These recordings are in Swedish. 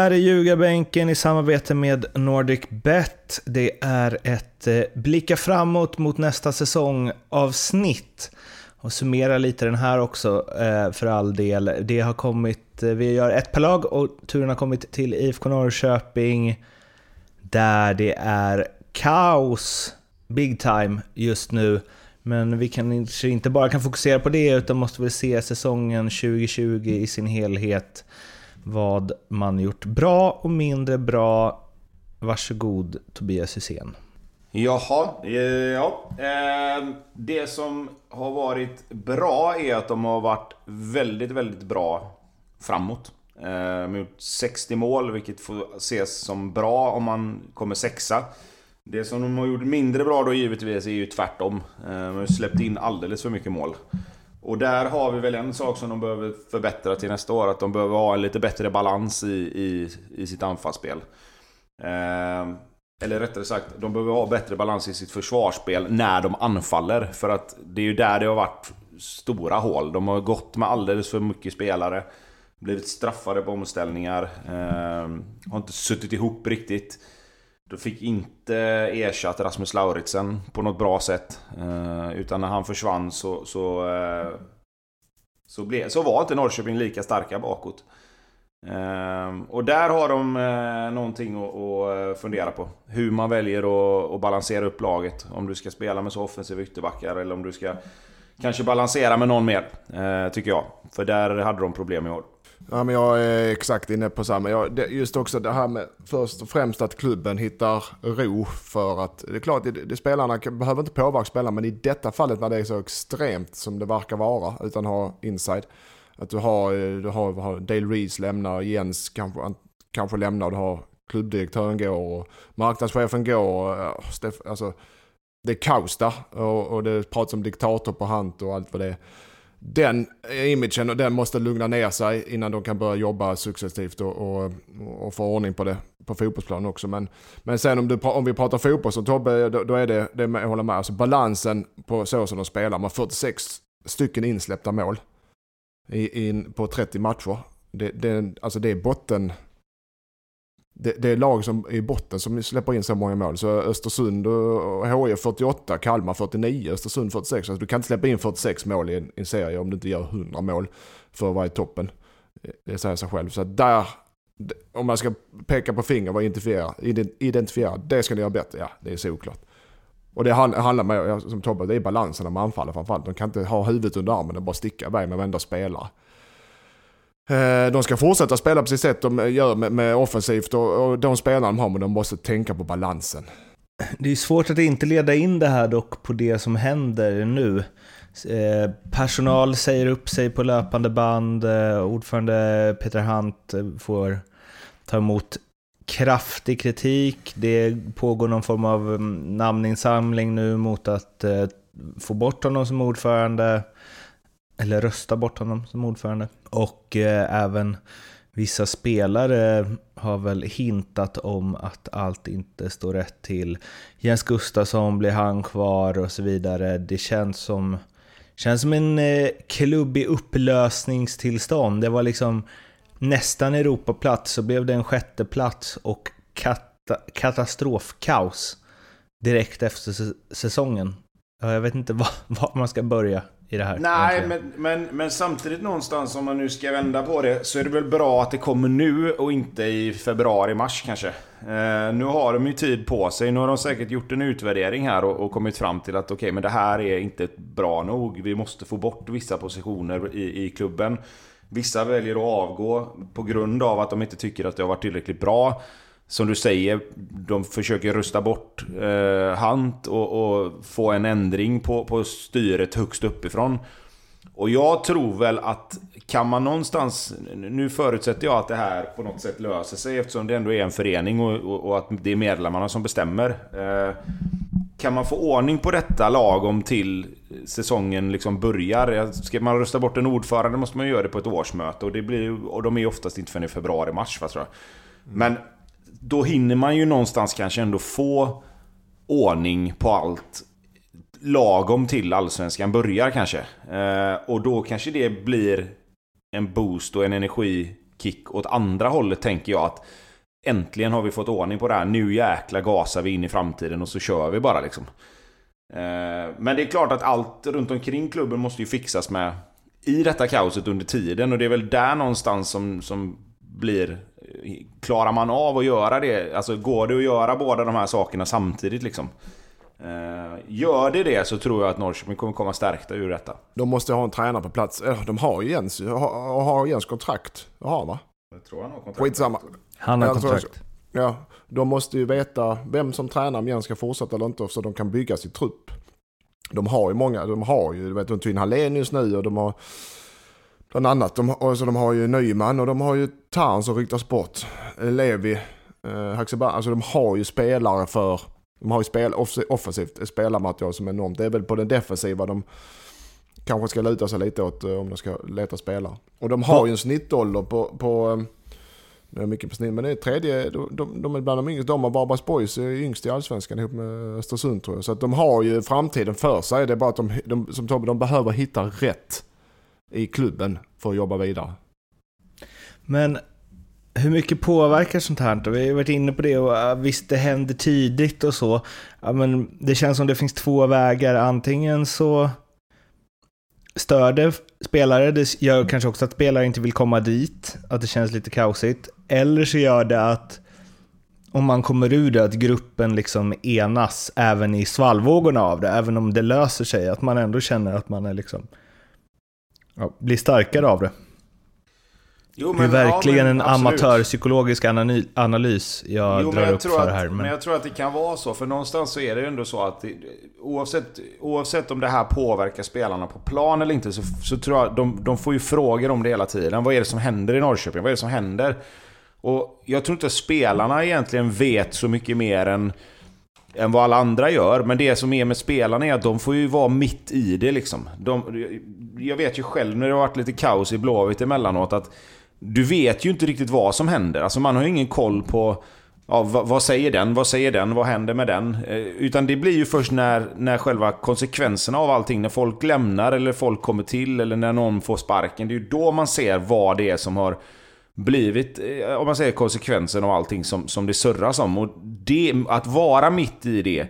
Här är Ljugarbänken i samarbete med NordicBet. Det är ett eh, blicka framåt mot nästa säsong avsnitt. Och summera lite den här också eh, för all del. Det har kommit, eh, vi gör ett per lag och turen har kommit till IFK Norrköping där det är kaos big time just nu. Men vi kanske inte bara kan fokusera på det utan måste väl se säsongen 2020 i sin helhet vad man gjort bra och mindre bra. Varsågod Tobias Hysén. Jaha, ja. Ehm, det som har varit bra är att de har varit väldigt, väldigt bra framåt. Ehm, de har gjort 60 mål, vilket får ses som bra om man kommer sexa. Det som de har gjort mindre bra då givetvis är ju tvärtom. Ehm, de har släppt in alldeles för mycket mål. Och där har vi väl en sak som de behöver förbättra till nästa år. Att de behöver ha en lite bättre balans i, i, i sitt anfallsspel. Eh, eller rättare sagt, de behöver ha bättre balans i sitt försvarsspel när de anfaller. För att det är ju där det har varit stora hål. De har gått med alldeles för mycket spelare. Blivit straffade på omställningar. Eh, har inte suttit ihop riktigt. De fick inte ersatt Rasmus Lauritsen på något bra sätt. Eh, utan när han försvann så, så, eh, så, ble, så var inte Norrköping lika starka bakåt. Eh, och där har de någonting att, fundera på. Hur man väljer att balansera upp laget. Om du ska spela med så offensiva ytterbackar eller om du ska kanske balansera med någon mer. Eh, tycker jag. För där hade de problem i år. Ja, men jag är exakt inne på samma. Jag, det, just också det här med först och främst att klubben hittar ro för att det är klart, det, det, spelarna behöver inte påverka spelarna, men i detta fallet när det är så extremt som det verkar vara, utan ha inside. Att du har, eh, du har, har Dale Reeds lämnar, Jens kanske, kanske lämnar, du har klubbdirektören går och marknadschefen går. Eh, alltså, det är kaos där och, och det pratas om diktator på hand och allt vad det är den imagen och den måste lugna ner sig innan de kan börja jobba successivt och, och, och få ordning på det på fotbollsplanen också. Men, men sen om, du, om vi pratar fotboll som Tobbe, då, då är det, det jag håller med, alltså balansen på så som de spelar. Man har 46 stycken insläppta mål i, in, på 30 matcher. Det, det, alltså det är botten det, det, är lag som är i botten som släpper in så många mål. Så Östersund och HIF 48, Kalmar 49, Östersund 46. Alltså du kan inte släppa in 46 mål i en, i en serie om du inte gör 100 mål för att vara i toppen. Det säger sig själv. Så där, om man ska peka på finger och identifiera, identifiera, det ska ni göra bättre. Ja, det är såklart. Och det handlar med, som Tobbe, det är balansen när man anfaller framförallt. De kan inte ha huvudet under armen och bara sticka iväg med varenda spelare. Eh, de ska fortsätta spela på sitt sätt de gör med, med offensivt och, och de spelarna de har, men de måste tänka på balansen. Det är svårt att inte leda in det här dock på det som händer nu. Eh, personal säger upp sig på löpande band, eh, ordförande Peter Hunt får ta emot kraftig kritik. Det pågår någon form av mm, namninsamling nu mot att få bort honom som ordförande eller rösta bort honom som ordförande. Och eh, även vissa spelare har väl hintat om att allt inte står rätt till. Jens Gustafsson, blir han kvar och så vidare. Det känns som, känns som en eh, klubb i upplösningstillstånd. Det var liksom nästan Europaplats, så blev det en sjätte plats och kata katastrofkaos direkt efter säsongen. Jag vet inte var, var man ska börja i det här. Nej, men, men, men samtidigt någonstans om man nu ska vända på det så är det väl bra att det kommer nu och inte i februari-mars kanske. Eh, nu har de ju tid på sig. Nu har de säkert gjort en utvärdering här och, och kommit fram till att okej, okay, men det här är inte bra nog. Vi måste få bort vissa positioner i, i klubben. Vissa väljer att avgå på grund av att de inte tycker att det har varit tillräckligt bra som du säger, de försöker rusta bort eh, Hunt och, och, få en ändring på, på styret högst uppifrån. Och jag tror väl att kan man någonstans... Nu förutsätter jag att det här på något sätt löser sig eftersom det ändå är en förening och, och, och att det är medlemmarna som bestämmer. Eh, kan man få ordning på detta lagom till säsongen liksom börjar? Ska man rösta bort en ordförande måste man göra det på ett årsmöte och, det blir, och de är oftast inte förrän i februari-mars. tror jag. Men då hinner man ju någonstans kanske ändå få ordning på allt lagom till Allsvenskan börjar kanske. Eh, och då kanske det blir en boost och en energikick åt andra hållet tänker jag att Äntligen har vi fått ordning på det här. Nu jäkla gasar vi in i framtiden och så kör vi bara liksom. Eh, men det är klart att allt runt omkring klubben måste ju fixas med i detta kaoset under tiden och det är väl där någonstans som, som blir... Klarar man av att göra det? Alltså går det att göra båda de här sakerna samtidigt liksom? Eh, gör det det så tror jag att Norrköping kommer komma stärkta ur detta. De måste ha en tränare på plats. De har ju Jens, har, har Jens kontrakt. Det har va? Jag tror han har kontrakt. Skitsamma. Han har kontrakt. Ja, de måste ju veta vem som tränar, om Jens ska fortsätta eller inte, så de kan bygga sin trupp. De har ju många, de har ju, du vet, de in Hallenius nu och de har bland annat, de, alltså, de har ju Nyman och de har ju Tarn som ryktas bort. Eh, Levi, eh, Haxeban, alltså de har ju spelare för, de har ju spel, offensivt spelarmaterial som är enormt. Det är väl på den defensiva de kanske ska luta sig lite åt eh, om de ska leta spelare. Och de har ju en snittålder på, på eh, är det är mycket på snitt, men det är tredje, de, de, de är bland de yngsta. De och Barbas Boys är yngst i Allsvenskan ihop med Östersund tror jag. Så att de har ju framtiden för sig. Det är bara att de, de som Tobbe, de behöver hitta rätt i klubben för att jobba vidare. Men hur mycket påverkar sånt här? Vi har varit inne på det och äh, visst det händer tidigt och så. Ja, men det känns som det finns två vägar. Antingen så stör det spelare. Det gör kanske också att spelare inte vill komma dit, att det känns lite kaosigt. Eller så gör det att om man kommer ur det, att gruppen liksom enas även i svallvågorna av det, även om det löser sig, att man ändå känner att man är liksom, ja, blir starkare av det. Jo, men, det är verkligen ja, en amatörpsykologisk analys jag jo, drar jag upp för att, här. Men... men... jag tror att det kan vara så, för någonstans så är det ju ändå så att det, oavsett, oavsett om det här påverkar spelarna på plan eller inte så, så tror jag de, de får ju frågor om det hela tiden. Vad är det som händer i Norrköping? Vad är det som händer? Och jag tror inte spelarna egentligen vet så mycket mer än, än vad alla andra gör. Men det som är med spelarna är att de får ju vara mitt i det liksom. De, jag vet ju själv när det har varit lite kaos i Blåvitt emellanåt att du vet ju inte riktigt vad som händer. Alltså man har ju ingen koll på ja, vad, vad, säger den, vad säger den, vad händer med den? Eh, utan det blir ju först när, när själva konsekvenserna av allting, när folk lämnar eller folk kommer till eller när någon får sparken. Det är ju då man ser vad det är som har blivit, eh, om man säger konsekvensen av allting som, som det surras om. Och det, att vara mitt i det,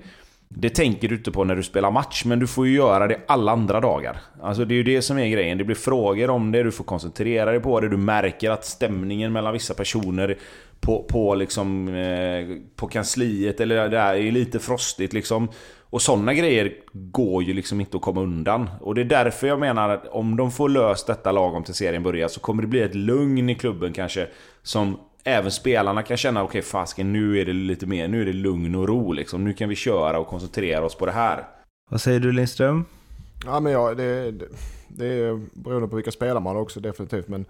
det tänker du inte på när du spelar match, men du får ju göra det alla andra dagar. Alltså det är ju det som är grejen. Det blir frågor om det, du får koncentrera dig på det, du märker att stämningen mellan vissa personer på, på, liksom, eh, på kansliet eller där är lite frostigt liksom. Och sådana grejer går ju liksom inte att komma undan. Och det är därför jag menar att om de får löst detta lagom till serien börjar så kommer det bli ett lugn i klubben kanske. Som även spelarna kan känna, okej okay, fasken nu är det lite mer, nu är det lugn och ro liksom. Nu kan vi köra och koncentrera oss på det här. Vad säger du Lindström? Ja men ja, det, det, det är beroende på vilka spelare man har också definitivt. Men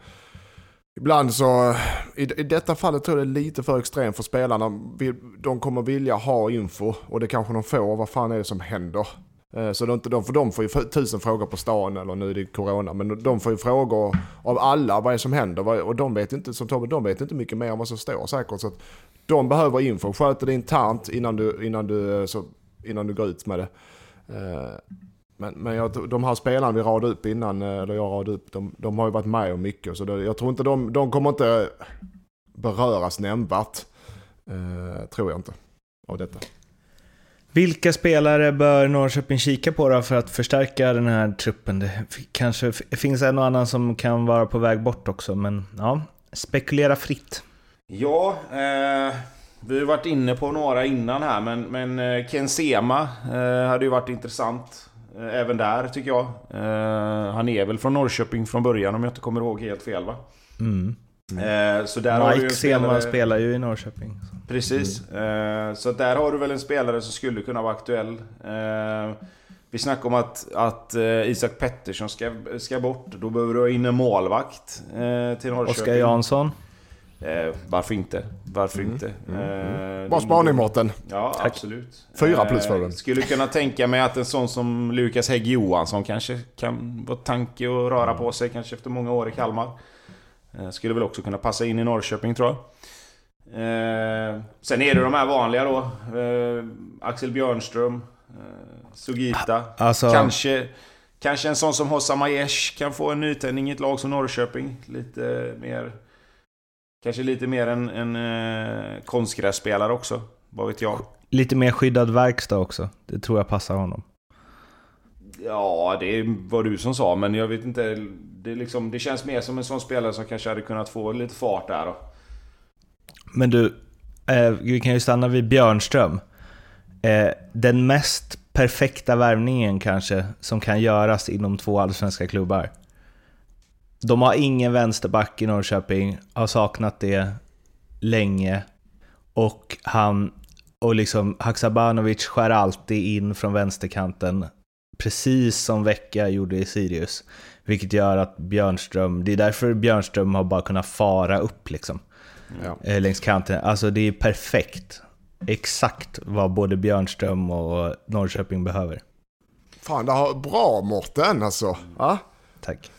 ibland så, i, i detta fallet tror jag det är lite för extremt för spelarna. De kommer vilja ha info och det kanske de får. Vad fan är det som händer? Eh, så de, de, för de får ju tusen frågor på stan, eller nu är det corona, men de får ju frågor av alla vad är det som händer. Och de vet inte, som Tobbe, de vet inte mycket mer om vad som står säkert. Så att de behöver info. Sköter det internt innan du, innan du, eh, så, innan du går ut med det. Eh, men, men jag, de här spelarna vi radade upp innan, eller jag radade upp, de, de har ju varit med om mycket. Så det, jag tror inte de, de kommer inte beröras nämnvärt. tror jag inte, av detta. Vilka spelare bör Norrköping kika på då för att förstärka den här truppen? Det kanske finns en och annan som kan vara på väg bort också, men ja, spekulera fritt. Ja, eh, vi har varit inne på några innan här, men, men eh, Ken Sema eh, hade ju varit intressant. Eh, även där tycker jag. Eh, han är väl från Norrköping från början om jag inte kommer ihåg helt fel va? Mm. Mm. Så där Mike Sema spelar ju i Norrköping. Så. Precis. Mm. Så där har du väl en spelare som skulle kunna vara aktuell. Eh, vi snackade om att, att Isak Pettersson ska, ska bort. Då behöver du ha in en målvakt till Norrköping. Oskar Jansson. Eh, varför inte? Varför mm. inte? Mm. Eh, Bra spaning Mårten. Ja, Tack. absolut. Fyra plus för den. Skulle kunna tänka mig att en sån som Lukas Hägg Johansson kanske kan vara tanke och röra på sig kanske efter många år i Kalmar. Eh, skulle väl också kunna passa in i Norrköping tror jag. Eh, sen är det de här vanliga då. Eh, Axel Björnström. Eh, Sugita. Alltså... Kanske, Kanske en sån som Hossa Majesh kan få en nytändning i ett lag som Norrköping. Lite mer... Kanske lite mer en, en eh, konstgrässpelare också. Vad vet jag. Lite mer skyddad verkstad också. Det tror jag passar honom. Ja, det var du som sa, men jag vet inte. Det, liksom, det känns mer som en sån spelare som kanske hade kunnat få lite fart där. Då. Men du, eh, vi kan ju stanna vid Björnström. Eh, den mest perfekta värvningen kanske som kan göras inom två allsvenska klubbar. De har ingen vänsterback i Norrköping, har saknat det länge. Och han och liksom Haksabanovic skär alltid in från vänsterkanten, precis som Vecka gjorde i Sirius. Vilket gör att Björnström, det är därför Björnström har bara kunnat fara upp liksom. Ja. Eh, längs kanten. Alltså det är perfekt. Exakt vad både Björnström och Norrköping behöver. Fan, det har bra Mårten alltså. Ja? Tack.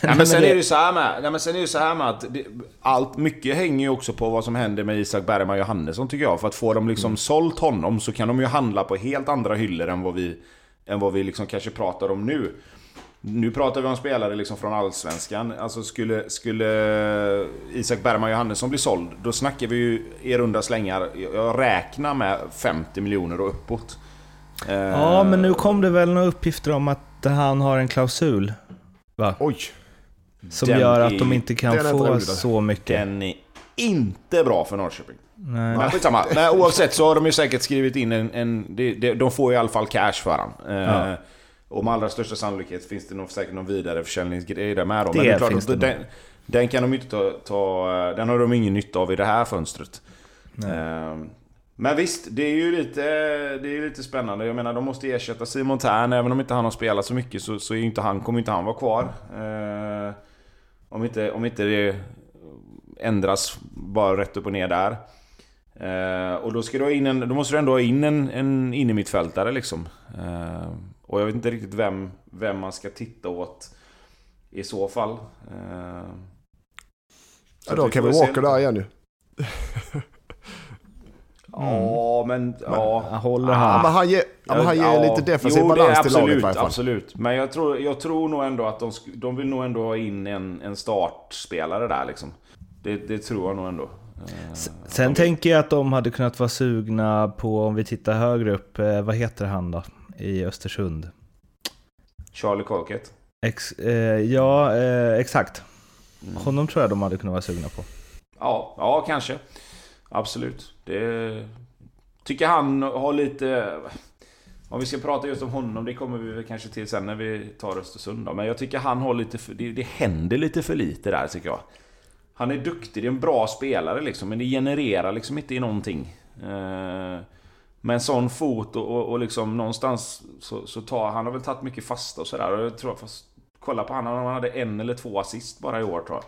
ja, men sen är det ju så här med, ja, men sen är det så här med att det, allt, mycket hänger ju också på vad som händer med Isak Bergman Johannesson tycker jag. För att få dem liksom mm. sålt honom så kan de ju handla på helt andra hyllor än vad vi, än vad vi liksom kanske pratar om nu. Nu pratar vi om spelare liksom från Allsvenskan. Alltså skulle, skulle Isak Bergman Johannesson bli såld, då snackar vi ju i runda slängar, jag räknar med 50 miljoner och uppåt. Ja, men nu kom det väl några uppgifter om att han har en klausul. Va? Oj! Som den gör att de inte kan få så mycket. Den är inte bra för Norrköping. Nej. Men skitsamma. Nej, oavsett så har de ju säkert skrivit in en... en de, de, de får i alla fall cash för han. Ja. Eh, och med allra största sannolikhet finns det nog säkert någon vidareförsäljningsgrej där med. Då. Det Men det är klart, finns det den, den, kan de inte ta, ta, Den har de ingen nytta av i det här fönstret. Eh, men visst, det är ju lite, det är lite spännande. Jag menar, de måste ersätta Simon Tern. Även om inte han har spelat så mycket så, så är inte han, kommer inte han vara kvar. Eh, om, inte, om inte det ändras bara rätt upp och ner där. Eh, och då, ska du in en, då måste du ändå ha in en, en innermittfältare liksom. Eh, och jag vet inte riktigt vem, vem man ska titta åt i så fall. Eh, så ja, då kan vi Walker där igen ju. Ja, men... Ja. håller han. Ja, men han ger, ja, men han ger ja, lite defensiv jo, balans absolut, till laget i varje fall. Absolut, men jag tror, jag tror nog ändå att de, de vill nog ändå ha in en, en startspelare där liksom. Det, det tror jag nog ändå. Eh, sen de... tänker jag att de hade kunnat vara sugna på, om vi tittar högre upp, eh, vad heter han då? I Östersund? Charlie Colkett? Ex, eh, ja, eh, exakt. Mm. Honom tror jag de hade kunnat vara sugna på. Ja, ja kanske. Absolut. Det tycker han har lite... Om vi ska prata just om honom, det kommer vi väl kanske till sen när vi tar Östersund då. Men jag tycker han har lite för, det, det händer lite för lite där tycker jag. Han är duktig, det är en bra spelare liksom, men det genererar liksom inte i någonting. Eh, med en sån fot och, och, och liksom någonstans så, så tar han har väl tagit mycket fasta och sådär. Jag tror, fast kolla på honom, han hade en eller två assist bara i år tror jag.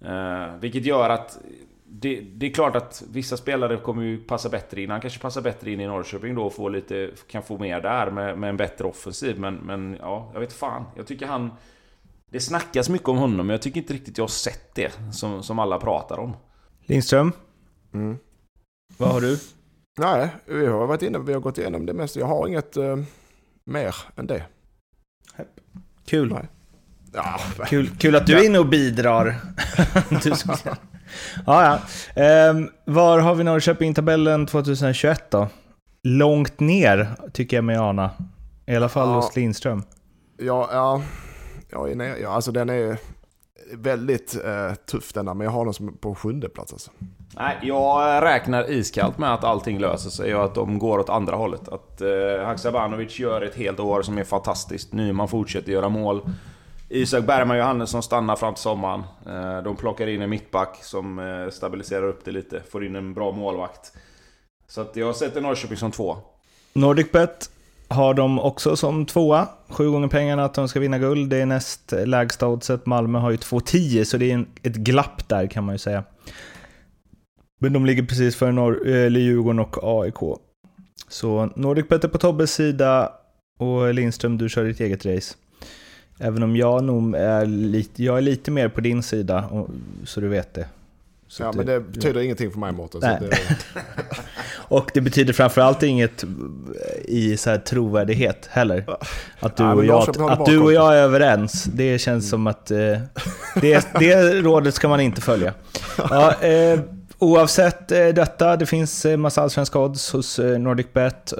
Eh, vilket gör att det, det, är klart att vissa spelare kommer ju passa bättre in. Han kanske passar bättre in i Norrköping då och får lite, kan få mer där med, med en bättre offensiv. Men, men ja, jag vet fan. Jag tycker han... Det snackas mycket om honom, men jag tycker inte riktigt jag har sett det som, som alla pratar om. Lindström? Mm. Vad har du? Nej, vi har varit inne, vi har gått igenom det mesta. Jag har inget uh, mer än det. Kul. Nej. Ja, kul, kul att du är inne och bidrar. du ska... ja, ja. Um, var har vi Norrköping-tabellen 2021 då? Långt ner, tycker jag mig ana. I alla fall ja. hos Lindström. Ja, ja. Ja, nej, ja, alltså den är väldigt eh, tuff denna, men jag har den som på sjunde plats alltså. Nej, jag räknar iskallt med att allting löser sig och att de går åt andra hållet. Att eh, Haksabanovic gör ett helt år som är fantastiskt. Nyman fortsätter göra mål. Isak Bergman Johannesson stannar fram till sommaren. Eh, de plockar in en mittback som eh, stabiliserar upp det lite. Får in en bra målvakt. Så att jag sätter Norrköping som två. NordicBet har de också som tvåa. Sju gånger pengarna att de ska vinna guld. Det är näst lägsta oddset. Malmö har ju 2,10 så det är en, ett glapp där kan man ju säga. Men de ligger precis före Nor eller Djurgården och AIK. Så NordicBet är på Tobbes sida och Lindström, du kör ditt eget race. Även om jag nog är lite, jag är lite mer på din sida, så du vet det. Så ja, det, men det betyder ja. ingenting för mig Mårten. Och det betyder framförallt inget i så här trovärdighet heller. Att du, och, jag, att du och jag är överens, det känns som att eh, det, det rådet ska man inte följa. Ja, eh, Oavsett eh, detta, det finns eh, massa allsvenska odds hos eh, NordicBet.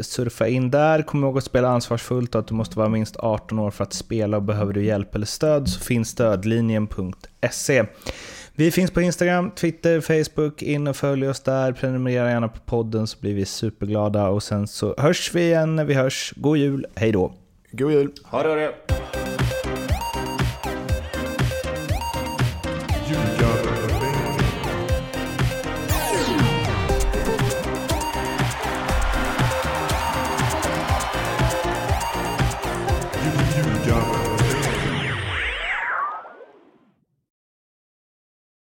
Surfa in där, kom ihåg att spela ansvarsfullt och att du måste vara minst 18 år för att spela och behöver du hjälp eller stöd så finns stödlinjen.se. Vi finns på Instagram, Twitter, Facebook. In och följ oss där. Prenumerera gärna på podden så blir vi superglada. Och sen så hörs vi igen när vi hörs. God jul, hej då! God jul! Ha det, ha det!